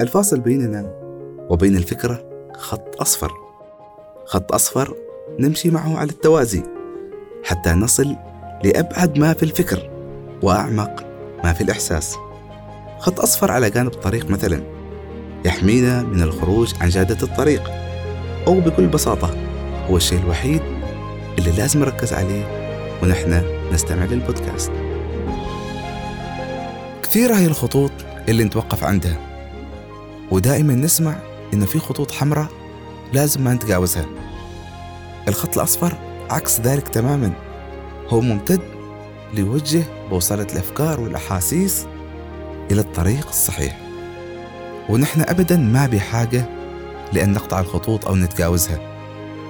الفاصل بيننا وبين الفكرة خط أصفر. خط أصفر نمشي معه على التوازي حتى نصل لأبعد ما في الفكر وأعمق ما في الإحساس. خط أصفر على جانب الطريق مثلا يحمينا من الخروج عن جادة الطريق أو بكل بساطة هو الشيء الوحيد اللي لازم نركز عليه ونحن نستمع للبودكاست. كثيرة هي الخطوط اللي نتوقف عندها. ودائما نسمع إن في خطوط حمراء لازم ما نتجاوزها. الخط الأصفر عكس ذلك تماما. هو ممتد ليوجه بوصلة الأفكار والأحاسيس إلى الطريق الصحيح. ونحن أبدا ما بحاجة لأن نقطع الخطوط أو نتجاوزها.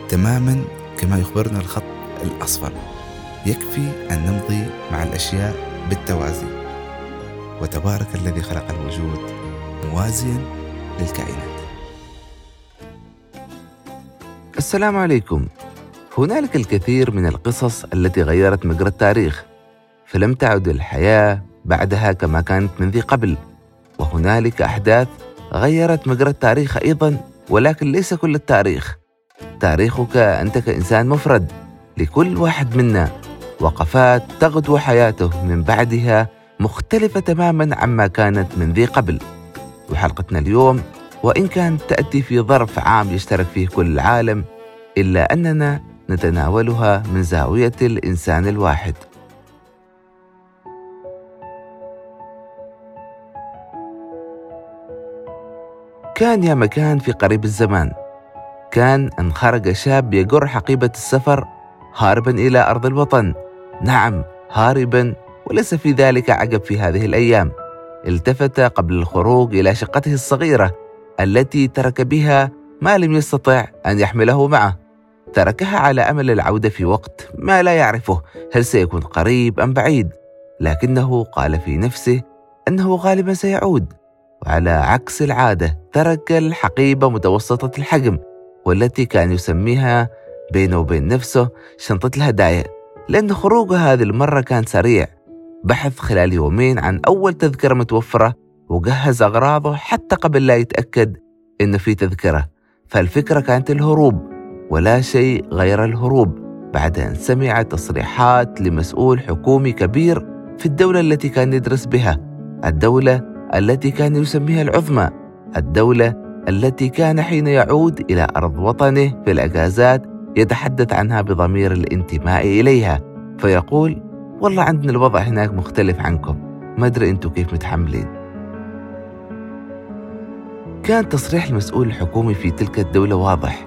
تماما كما يخبرنا الخط الأصفر. يكفي أن نمضي مع الأشياء بالتوازي. وتبارك الذي خلق الوجود موازيا للكائنات. السلام عليكم. هنالك الكثير من القصص التي غيرت مجرى التاريخ فلم تعد الحياة بعدها كما كانت من ذي قبل. وهنالك أحداث غيرت مجرى التاريخ أيضا ولكن ليس كل التاريخ. تاريخك أنت كإنسان مفرد لكل واحد منا. وقفات تغدو حياته من بعدها مختلفة تماما عما كانت من ذي قبل. وحلقتنا اليوم وإن كانت تأتي في ظرف عام يشترك فيه كل العالم إلا أننا نتناولها من زاوية الإنسان الواحد. كان يا مكان في قريب الزمان. كان أن خرج شاب يجر حقيبة السفر هاربا إلى أرض الوطن. نعم هاربا وليس في ذلك عجب في هذه الأيام. التفت قبل الخروج إلى شقته الصغيرة التي ترك بها ما لم يستطع أن يحمله معه. تركها على أمل العودة في وقت ما لا يعرفه هل سيكون قريب أم بعيد لكنه قال في نفسه أنه غالبا سيعود. وعلى عكس العادة ترك الحقيبة متوسطة الحجم والتي كان يسميها بينه وبين نفسه شنطة الهدايا لأن خروجه هذه المرة كان سريع. بحث خلال يومين عن أول تذكرة متوفرة وجهز أغراضه حتى قبل لا يتأكد إنه في تذكرة. فالفكرة كانت الهروب ولا شيء غير الهروب. بعد أن سمع تصريحات لمسؤول حكومي كبير في الدولة التي كان يدرس بها الدولة التي كان يسميها العظمى الدولة التي كان حين يعود إلى أرض وطنه في الأجازات يتحدث عنها بضمير الانتماء إليها. فيقول والله عندنا الوضع هناك مختلف عنكم. ما أدري أنتم كيف متحملين. كان تصريح المسؤول الحكومي في تلك الدولة واضح.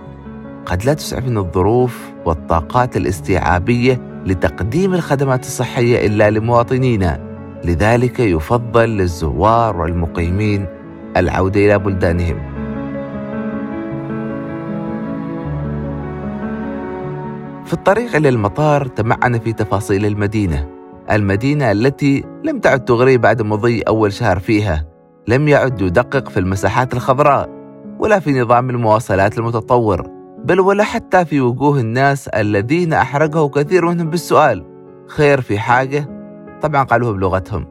قد لا تسعفنا الظروف والطاقات الاستيعابية لتقديم الخدمات الصحية إلا لمواطنينا. لذلك يفضل للزوار والمقيمين العودة إلى بلدانهم. في الطريق إلى المطار تمعن في تفاصيل المدينة. المدينة التي لم تعد تغري بعد مضي أول شهر فيها. لم يعد يدقق في المساحات الخضراء ولا في نظام المواصلات المتطور بل ولا حتى في وجوه الناس الذين أحرجه كثير منهم بالسؤال خير في حاجة؟ طبعا قالوها بلغتهم.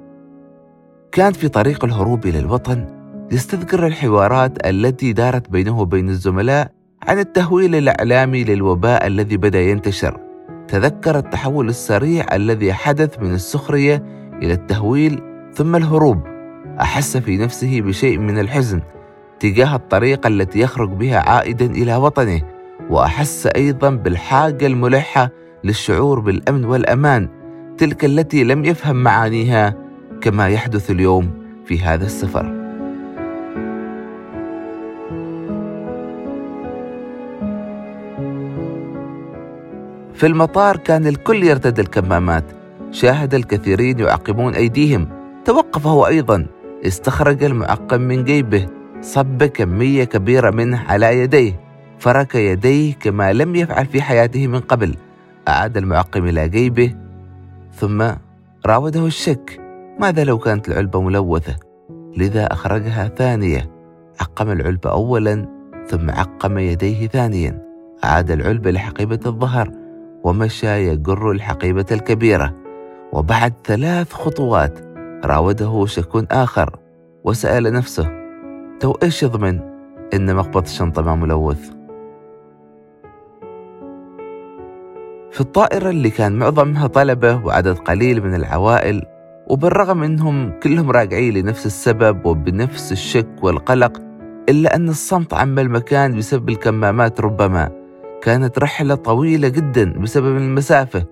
كان في طريق الهروب إلى الوطن يستذكر الحوارات التي دارت بينه وبين الزملاء عن التهويل الإعلامي للوباء الذي بدأ ينتشر. تذكر التحول السريع الذي حدث من السخرية إلى التهويل ثم الهروب. أحس في نفسه بشيء من الحزن تجاه الطريقة التي يخرج بها عائدا إلى وطنه وأحس أيضا بالحاجة الملحة للشعور بالأمن والأمان تلك التي لم يفهم معانيها كما يحدث اليوم في هذا السفر. في المطار كان الكل يرتدي الكمامات. شاهد الكثيرين يعقمون أيديهم. توقف هو أيضا. استخرج المعقم من جيبه. صب كمية كبيرة منه على يديه. فرك يديه كما لم يفعل في حياته من قبل. أعاد المعقم إلى جيبه. ثم راوده الشك. ماذا لو كانت العلبة ملوثة؟ لذا أخرجها ثانية. عقم العلبة أولا ثم عقم يديه ثانيا. أعاد العلبة لحقيبة الظهر. ومشى يجر الحقيبة الكبيرة. وبعد ثلاث خطوات راوده شك آخر وسأل نفسه تو إيش يضمن إن مقبض الشنطة ما ملوث؟ في الطائرة اللي كان معظمها طلبة وعدد قليل من العوائل وبالرغم انهم كلهم راجعين لنفس السبب وبنفس الشك والقلق إلا أن الصمت عم المكان بسبب الكمامات ربما. كانت رحلة طويلة جدا بسبب المسافة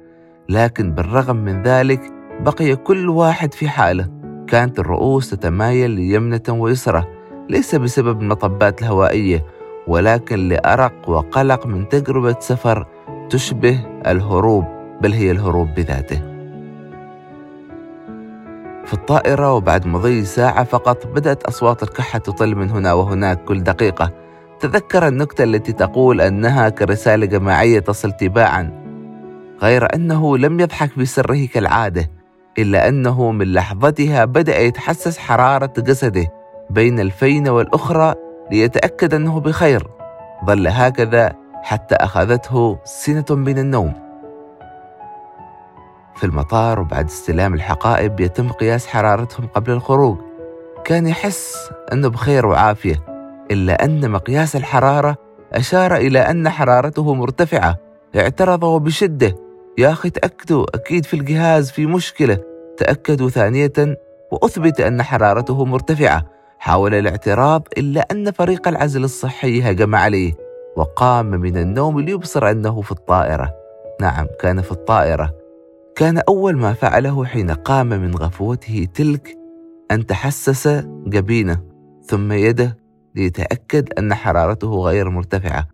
لكن بالرغم من ذلك بقي كل واحد في حالة. كانت الرؤوس تتمايل يمنة ويسرى ليس بسبب المطبات الهوائية ولكن لأرق وقلق من تجربة سفر تشبه الهروب بل هي الهروب بذاته. في الطائرة وبعد مضي ساعة فقط بدأت أصوات الكحة تطل من هنا وهناك كل دقيقة. تذكر النكتة التي تقول أنها كرسالة جماعية تصل تباعا غير أنه لم يضحك بسره كالعادة إلا أنه من لحظتها بدأ يتحسس حرارة جسده بين الفينة والأخرى ليتأكد أنه بخير ظل هكذا حتى أخذته سنة من النوم. في المطار وبعد استلام الحقائب يتم قياس حرارتهم قبل الخروج كان يحس أنه بخير وعافية. إلا أن مقياس الحرارة أشار إلى أن حرارته مرتفعة. اعترضوا بشدة يا أخي تأكدوا أكيد في الجهاز في مشكلة. تأكدوا ثانية وأثبت أن حرارته مرتفعة. حاول الاعتراض إلا أن فريق العزل الصحي هجم عليه. وقام من النوم ليبصر أنه في الطائرة. نعم كان في الطائرة. كان أول ما فعله حين قام من غفوته تلك أن تحسس جبينه ثم يده ليتأكد أن حرارته غير مرتفعة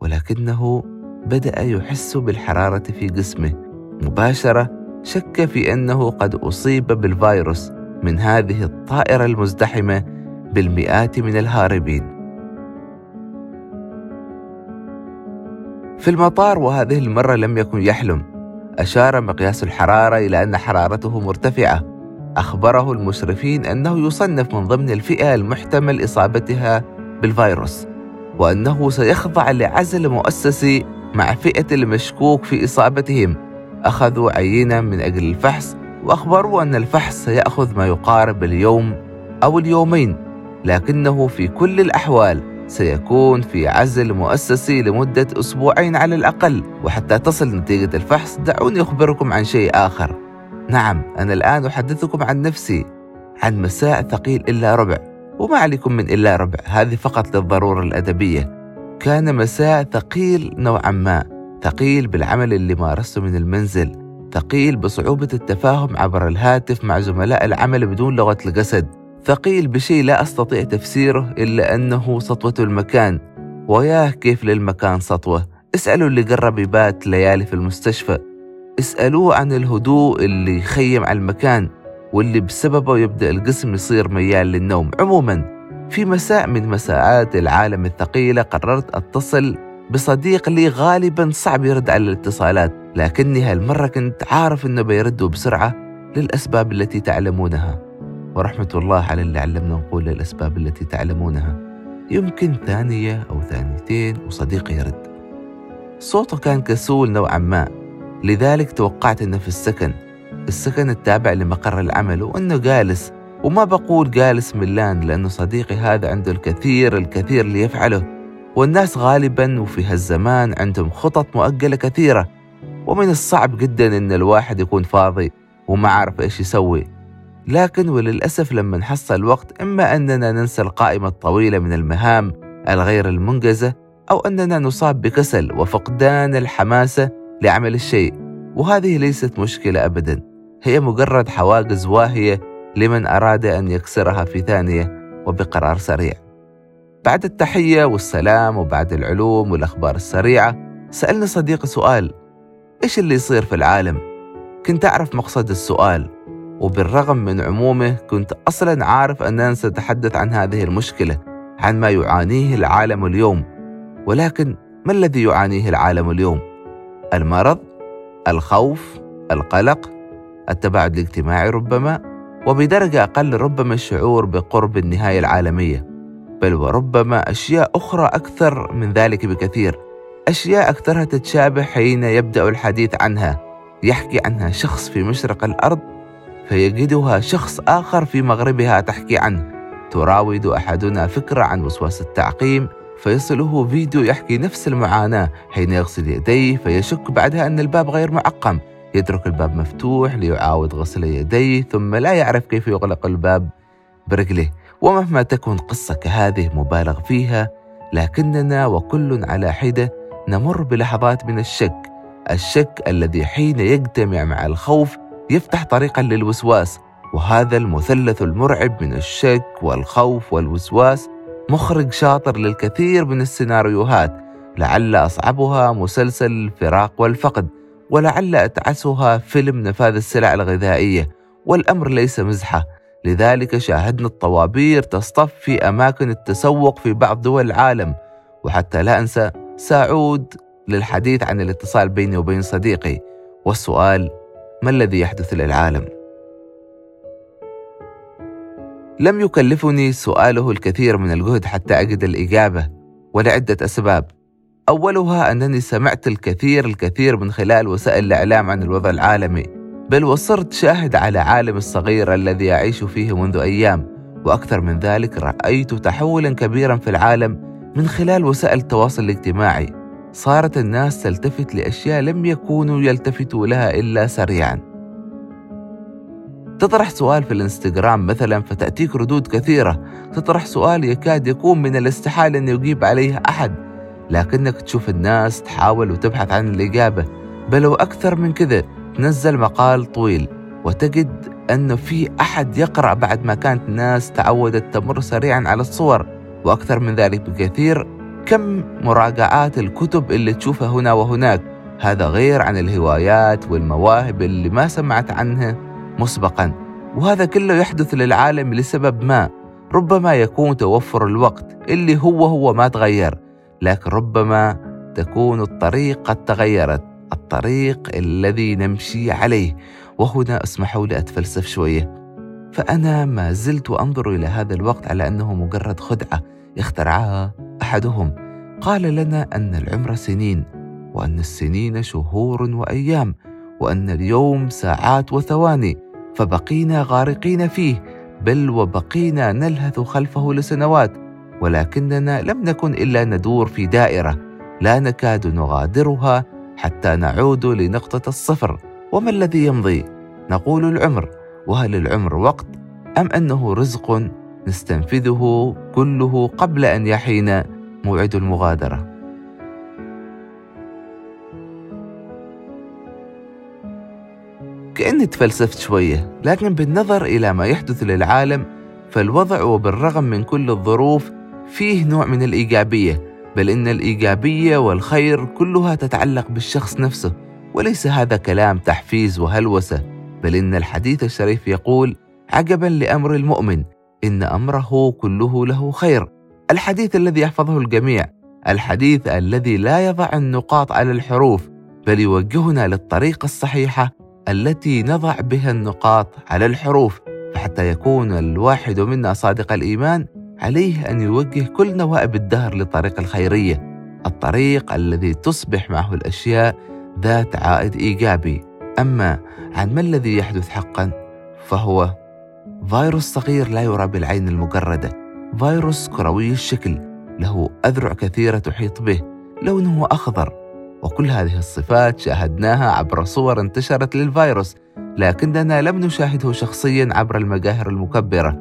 ولكنه بدأ يحس بالحرارة في جسمه. مباشرة شك في أنه قد أصيب بالفيروس من هذه الطائرة المزدحمة بالمئات من الهاربين. في المطار وهذه المرة لم يكن يحلم أشار مقياس الحرارة إلى أن حرارته مرتفعة. أخبره المشرفين أنه يصنف من ضمن الفئة المحتمل إصابتها بالفيروس وأنه سيخضع لعزل مؤسسي مع فئة المشكوك في إصابتهم. أخذوا عينة من أجل الفحص وأخبروا أن الفحص سيأخذ ما يقارب اليوم أو اليومين لكنه في كل الأحوال سيكون في عزل مؤسسي لمدة أسبوعين على الأقل وحتى تصل نتيجة الفحص. دعوني أخبركم عن شيء آخر. نعم أنا الآن أحدثكم عن نفسي عن مساء ثقيل إلا ربع وما عليكم من إلا ربع هذه فقط للضرورة الأدبية. كان مساء ثقيل نوعا ما ثقيل بالعمل اللي مارسته من المنزل ثقيل بصعوبة التفاهم عبر الهاتف مع زملاء العمل بدون لغة الجسد ثقيل بشيء لا أستطيع تفسيره إلا أنه سطوة المكان. وياه كيف للمكان سطوة اسألوا اللي قرب يبات ليالي في المستشفى. اسألوه عن الهدوء اللي يخيم على المكان واللي بسببه يبدأ الجسم يصير ميال للنوم. عموما في مساء من مساءات العالم الثقيلة قررت أتصل بصديق لي غالبا صعب يرد على الاتصالات لكني هالمرة كنت عارف أنه بيردوا بسرعة للأسباب التي تعلمونها. ورحمة الله على اللي علمنا نقول للأسباب التي تعلمونها. يمكن ثانية أو ثانيتين وصديقي يرد. صوته كان كسول نوعا ما. لذلك توقعت أنه في السكن. السكن التابع لمقر العمل وأنه جالس. وما بقول جالس ملان لأنه صديقي هذا عنده الكثير الكثير ليفعله والناس غالبا وفي هالزمان عندهم خطط مؤجلة كثيرة. ومن الصعب جدا أن الواحد يكون فاضي وما عارف إيش يسوي. لكن وللأسف لما نحصل وقت إما أننا ننسى القائمة الطويلة من المهام الغير المنجزة أو أننا نصاب بكسل وفقدان الحماسة لعمل الشيء. وهذه ليست مشكلة أبدا. هي مجرد حواجز واهية لمن أراد أن يكسرها في ثانية وبقرار سريع. بعد التحية والسلام وبعد العلوم والأخبار السريعة سألني صديقي سؤال. إيش اللي يصير في العالم؟ كنت أعرف مقصد السؤال وبالرغم من عمومه كنت أصلا عارف أننا سنتحدث عن هذه المشكلة عن ما يعانيه العالم اليوم. ولكن ما الذي يعانيه العالم اليوم؟ المرض؟ الخوف؟ القلق؟ التباعد الاجتماعي ربما؟ وبدرجة أقل ربما الشعور بقرب النهاية العالمية بل وربما أشياء أخرى أكثر من ذلك بكثير أشياء أكثرها تتشابه حين يبدأ الحديث عنها يحكي عنها شخص في مشرق الأرض فيجدها شخص آخر في مغربها تحكي عنه تراود أحدنا فكرة عن وسواس التعقيم فيصله فيديو يحكي نفس المعاناة حين يغسل يديه فيشك بعدها أن الباب غير معقم. يترك الباب مفتوح ليعاود غسل يديه ثم لا يعرف كيف يغلق الباب برجله. ومهما تكن قصة كهذه مبالغ فيها لكننا وكل على حدة نمر بلحظات من الشك. الشك الذي حين يجتمع مع الخوف يفتح طريقا للوسواس وهذا المثلث المرعب من الشك والخوف والوسواس مخرج شاطر للكثير من السيناريوهات لعل أصعبها مسلسل الفراق والفقد ولعل أتعسها فيلم نفاذ السلع الغذائية والأمر ليس مزحة. لذلك شاهدنا الطوابير تصطف في أماكن التسوق في بعض دول العالم. وحتى لا أنسى سأعود للحديث عن الاتصال بيني وبين صديقي. والسؤال ما الذي يحدث للعالم؟ لم يكلفني سؤاله الكثير من الجهد حتى أجد الإجابة ولعدة أسباب. أولها أنني سمعت الكثير الكثير من خلال وسائل الإعلام عن الوضع العالمي بل وصرت شاهد على عالم الصغير الذي أعيش فيه منذ أيام وأكثر من ذلك رأيت تحولا كبيرا في العالم من خلال وسائل التواصل الاجتماعي. صارت الناس تلتفت لأشياء لم يكونوا يلتفتوا لها إلا سريعاً. تطرح سؤال في الانستغرام مثلا فتأتيك ردود كثيرة. تطرح سؤال يكاد يكون من الاستحالة أن يجيب عليه أحد. لكنك تشوف الناس تحاول وتبحث عن الإجابة. بل وأكثر من كذا تنزل مقال طويل. وتجد أنه في أحد يقرأ بعد ما كانت الناس تعودت تمر سريعا على الصور. وأكثر من ذلك بكثير كم مراجعات الكتب اللي تشوفها هنا وهناك؟ هذا غير عن الهوايات والمواهب اللي ما سمعت عنها. مسبقا. وهذا كله يحدث للعالم لسبب ما. ربما يكون توفر الوقت اللي هو هو ما تغير لكن ربما تكون الطريق قد تغيرت الطريق الذي نمشي عليه. وهنا اسمحوا لي أتفلسف شوية. فأنا ما زلت أنظر إلى هذا الوقت على أنه مجرد خدعة اخترعها أحدهم. قال لنا أن العمر سنين وأن السنين شهور وأيام. وأن اليوم ساعات وثواني فبقينا غارقين فيه بل وبقينا نلهث خلفه لسنوات ولكننا لم نكن إلا ندور في دائرة لا نكاد نغادرها حتى نعود لنقطة الصفر. وما الذي يمضي؟ نقول العمر. وهل العمر وقت؟ أم أنه رزق نستنفذه كله قبل أن يحين موعد المغادرة؟ كأني تفلسفت شوية لكن بالنظر إلى ما يحدث للعالم فالوضع وبالرغم من كل الظروف فيه نوع من الإيجابية بل إن الإيجابية والخير كلها تتعلق بالشخص نفسه وليس هذا كلام تحفيز وهلوسة بل إن الحديث الشريف يقول عجبا لأمر المؤمن إن أمره كله له خير. الحديث الذي يحفظه الجميع الحديث الذي لا يضع النقاط على الحروف بل يوجهنا للطريقة الصحيحة التي نضع بها النقاط على الحروف فحتى يكون الواحد منا صادق الإيمان عليه أن يوجه كل نوائب الدهر لطريق الخيرية. الطريق الذي تصبح معه الأشياء ذات عائد إيجابي. أما عن ما الذي يحدث حقا فهو فيروس صغير لا يرى بالعين المجردة. فيروس كروي الشكل له أذرع كثيرة تحيط به. لونه أخضر وكل هذه الصفات شاهدناها عبر صور انتشرت للفيروس لكننا لم نشاهده شخصيا عبر المجاهر المكبرة.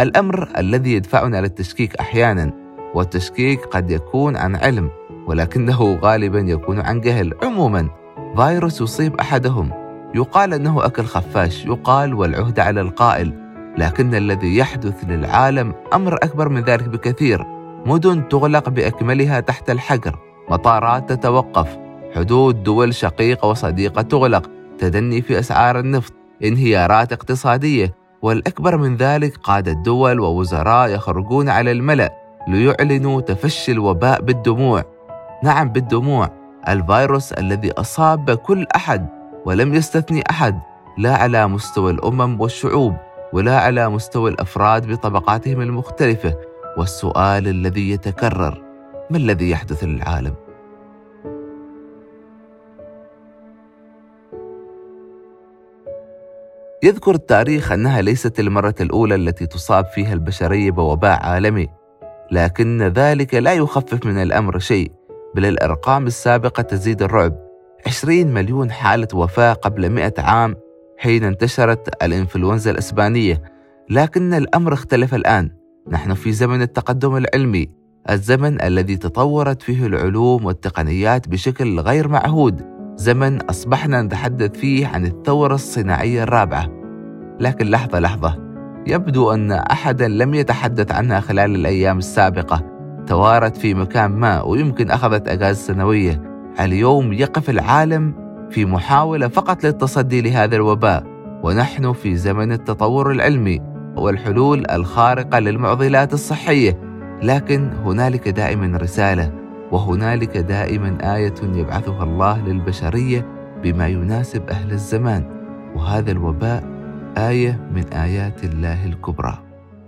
الأمر الذي يدفعنا للتشكيك أحيانا والتشكيك قد يكون عن علم ولكنه غالبا يكون عن جهل. عموما فيروس يصيب أحدهم. يقال أنه أكل خفاش يقال والعهد على القائل. لكن الذي يحدث للعالم أمر أكبر من ذلك بكثير. مدن تغلق بأكملها تحت الحجر مطارات تتوقف. حدود دول شقيقة وصديقة تغلق تدني في أسعار النفط انهيارات اقتصادية والأكبر من ذلك قادة دول ووزراء يخرجون على الملأ ليعلنوا تفشي الوباء بالدموع. نعم بالدموع. الفيروس الذي أصاب كل أحد ولم يستثني أحد لا على مستوى الأمم والشعوب ولا على مستوى الأفراد بطبقاتهم المختلفة والسؤال الذي يتكرر ما الذي يحدث للعالم؟ يذكر التاريخ أنها ليست المرة الأولى التي تصاب فيها البشرية بوباء عالمي لكن ذلك لا يخفف من الأمر شيء بل الأرقام السابقة تزيد الرعب. 20 مليون حالة وفاة قبل 100 عام حين انتشرت الإنفلونزا الإسبانية. لكن الأمر اختلف الآن. نحن في زمن التقدم العلمي الزمن الذي تطورت فيه العلوم والتقنيات بشكل غير معهود. زمن أصبحنا نتحدث فيه عن الثورة الصناعية الرابعة. لكن لحظة لحظة. يبدو أن أحدا لم يتحدث عنها خلال الأيام السابقة. توارت في مكان ما ويمكن أخذت أجازة سنوية. اليوم يقف العالم في محاولة فقط للتصدي لهذا الوباء. ونحن في زمن التطور العلمي والحلول الخارقة للمعضلات الصحية. لكن هنالك دائما رسالة. وهنالك دائما آية يبعثها الله للبشرية بما يناسب أهل الزمان وهذا الوباء آية من آيات الله الكبرى.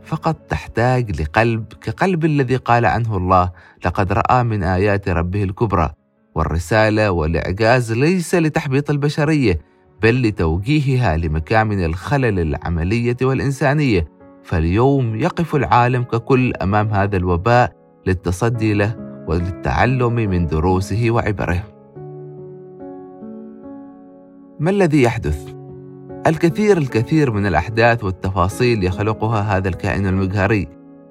فقط تحتاج لقلب كقلب الذي قال عنه الله لقد رأى من آيات ربه الكبرى والرسالة والإعجاز ليس لتحبيط البشرية بل لتوجيهها لمكان من الخلل العملية والإنسانية. فاليوم يقف العالم ككل أمام هذا الوباء للتصدي له وللتعلم من دروسه وعبره. ما الذي يحدث؟ الكثير الكثير من الأحداث والتفاصيل يخلقها هذا الكائن المقهري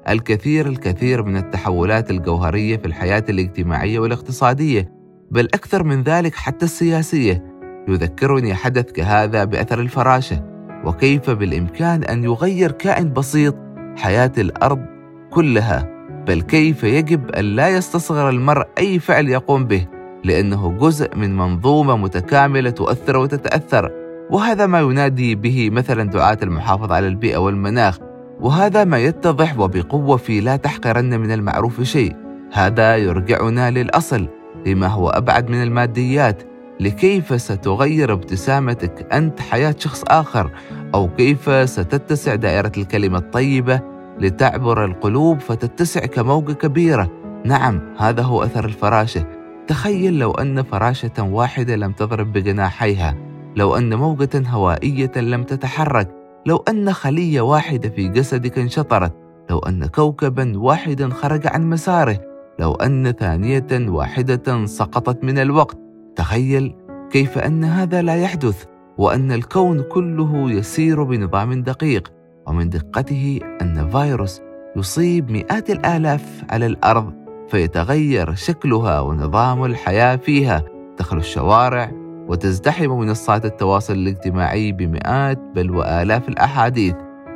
الكثير الكثير من التحولات الجوهرية في الحياة الاجتماعية والاقتصادية بل أكثر من ذلك حتى السياسية. يذكرني حدث كهذا بأثر الفراشة. وكيف بالإمكان أن يغير كائن بسيط حياة الأرض كلها؟ بل كيف يجب أن لا يستصغر المرء أي فعل يقوم به لأنه جزء من منظومة متكاملة تؤثر وتتأثر. وهذا ما ينادي به مثلا دعاة المحافظة على البيئة والمناخ. وهذا ما يتضح وبقوة في لا تحقرن من المعروف شيء. هذا يرجعنا للأصل لما هو أبعد من الماديات. لكيف ستغير ابتسامتك أنت حياة شخص آخر؟ أو كيف ستتسع دائرة الكلمة الطيبة لتعبر القلوب فتتسع كموجة كبيرة. نعم هذا هو أثر الفراشة. تخيل لو أن فراشة واحدة لم تضرب بجناحيها. لو أن موجة هوائية لم تتحرك. لو أن خلية واحدة في جسدك انشطرت. لو أن كوكبا واحدا خرج عن مساره. لو أن ثانية واحدة سقطت من الوقت. تخيل كيف أن هذا لا يحدث. وأن الكون كله يسير بنظام دقيق. ومن دقته أن فيروس يصيب مئات الآلاف على الأرض فيتغير شكلها ونظام الحياة فيها. تخلو الشوارع وتزدحم منصات التواصل الاجتماعي بمئات بل وآلاف الأحاديث.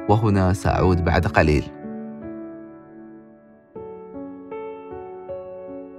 وهنا سأعود بعد قليل.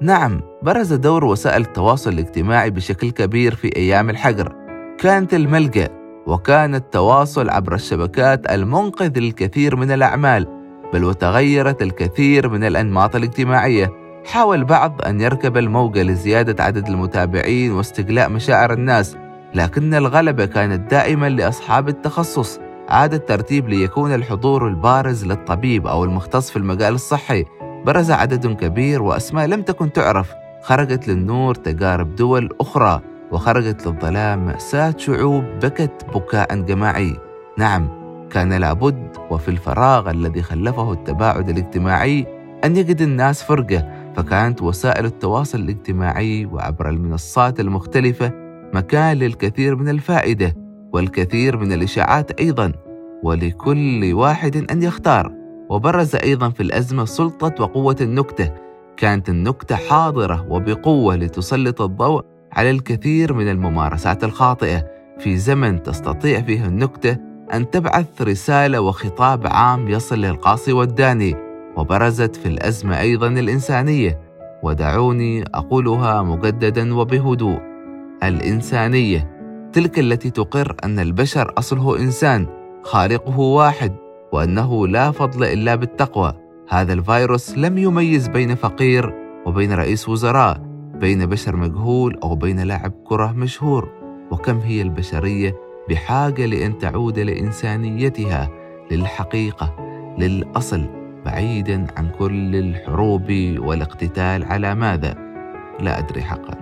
نعم برز دور وسائل التواصل الاجتماعي بشكل كبير في أيام الحجر. كانت الملجأ وكان التواصل عبر الشبكات المنقذ للكثير من الأعمال بل وتغيرت الكثير من الأنماط الاجتماعية. حاول بعض أن يركب الموجة لزيادة عدد المتابعين واستقلاء مشاعر الناس لكن الغلبة كانت دائما لأصحاب التخصص. عاد الترتيب ليكون الحضور البارز للطبيب أو المختص في المجال الصحي. برز عدد كبير وأسماء لم تكن تعرف خرجت للنور تجارب دول أخرى. وخرجت للظلام مأساة شعوب بكت بكاء جماعي. نعم كان لابد وفي الفراغ الذي خلفه التباعد الاجتماعي أن يجد الناس فرقة فكانت وسائل التواصل الاجتماعي وعبر المنصات المختلفة مكان للكثير من الفائدة والكثير من الإشاعات أيضا ولكل واحد أن يختار. وبرز أيضا في الأزمة سلطة وقوة النكتة. كانت النكتة حاضرة وبقوة لتسلط الضوء على الكثير من الممارسات الخاطئة. في زمن تستطيع فيه النكتة أن تبعث رسالة وخطاب عام يصل للقاصي والداني وبرزت في الأزمة أيضا الإنسانية. ودعوني أقولها مجددا وبهدوء. الإنسانية تلك التي تقر أن البشر أصله إنسان خالقه واحد وأنه لا فضل إلا بالتقوى. هذا الفيروس لم يميز بين فقير وبين رئيس وزراء. بين بشر مجهول أو بين لاعب كرة مشهور وكم هي البشرية بحاجة لأن تعود لانسانيتها للحقيقة للأصل بعيدا عن كل الحروب والاقتتال على ماذا؟ لا أدري حقا.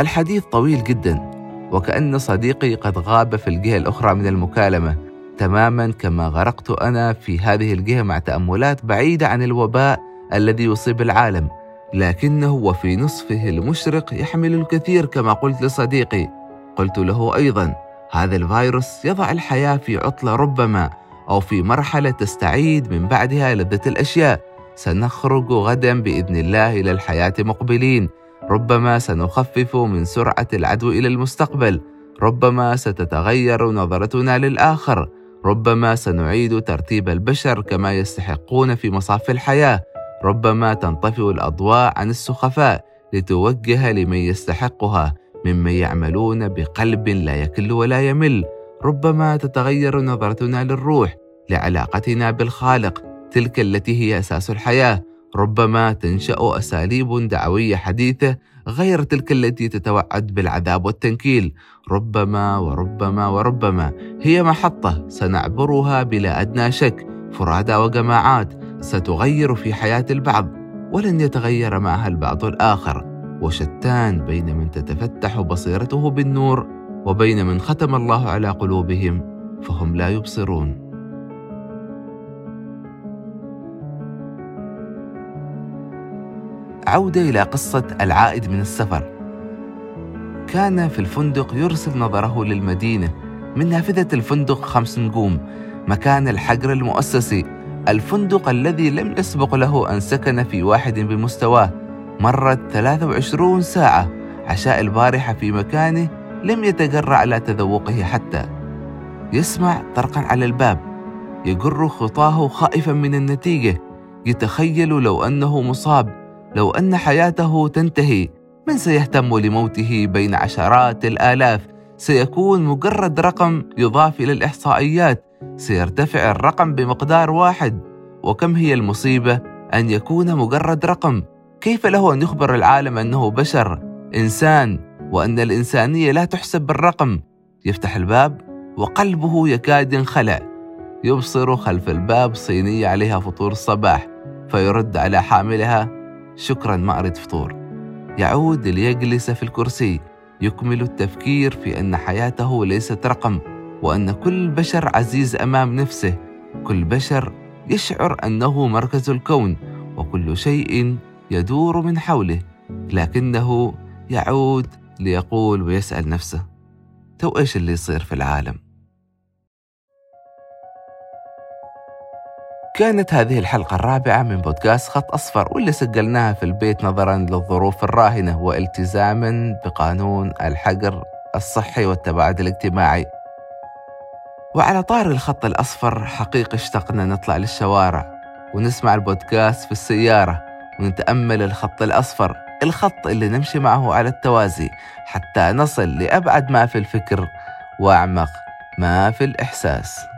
الحديث طويل جدا وكأن صديقي قد غاب في الجهة الأخرى من المكالمة. تماما كما غرقت أنا في هذه الجهة مع تأملات بعيدة عن الوباء الذي يصيب العالم لكنه وفي نصفه المشرق يحمل الكثير كما قلت لصديقي. قلت له أيضا هذا الفيروس يضع الحياة في عطلة ربما أو في مرحلة تستعيد من بعدها لذة الأشياء. سنخرج غدا بإذن الله إلى الحياة مقبلين. ربما سنخفف من سرعة العدو إلى المستقبل. ربما ستتغير نظرتنا للآخر. ربما سنعيد ترتيب البشر كما يستحقون في مصاف الحياة. ربما تنطفئ الأضواء عن السخفاء لتوجه لمن يستحقها ممن يعملون بقلب لا يكل ولا يمل. ربما تتغير نظرتنا للروح لعلاقتنا بالخالق تلك التي هي أساس الحياة. ربما تنشأ أساليب دعوية حديثه غير تلك التي تتوعد بالعذاب والتنكيل. ربما وربما وربما هي محطة سنعبرها بلا أدنى شك. فرادى وجماعات ستغير في حياة البعض ولن يتغير معها البعض الآخر. وشتان بين من تتفتح بصيرته بالنور وبين من ختم الله على قلوبهم فهم لا يبصرون. عودة إلى قصة العائد من السفر. كان في الفندق يرسل نظره للمدينة من نافذة الفندق خمس نجوم مكان الحجر المؤسسي الفندق الذي لم يسبق له أن سكن في واحد بمستواه. مرت 23 ساعة عشاء البارحة في مكانه لم يتجرع على تذوقه حتى. يسمع طرقا على الباب يجر خطاه خائفا من النتيجة يتخيل لو أنه مصاب. لو أن حياته تنتهي من سيهتم لموته بين عشرات الآلاف؟ سيكون مجرد رقم يضاف إلى الإحصائيات سيرتفع الرقم بمقدار واحد. وكم هي المصيبة أن يكون مجرد رقم؟ كيف له أن يخبر العالم أنه بشر إنسان وأن الإنسانية لا تحسب بالرقم يفتح الباب وقلبه يكاد ينخلع. يبصر خلف الباب صينية عليها فطور الصباح فيرد على حاملها شكرا ما أريد فطور. يعود ليجلس في الكرسي. يكمل التفكير في أن حياته ليست رقم وأن كل بشر عزيز أمام نفسه. كل بشر يشعر أنه مركز الكون وكل شيء يدور من حوله. لكنه يعود ليقول ويسأل نفسه تو إيش اللي يصير في العالم؟ كانت هذه الحلقة الرابعة من بودكاست خط أصفر واللي سجلناها في البيت نظرا للظروف الراهنة والتزاما بقانون الحجر الصحي والتباعد الاجتماعي. وعلى طار الخط الأصفر حقيقة اشتقنا نطلع للشوارع ونسمع البودكاست في السيارة ونتأمل الخط الأصفر الخط اللي نمشي معه على التوازي حتى نصل لأبعد ما في الفكر وأعمق ما في الإحساس.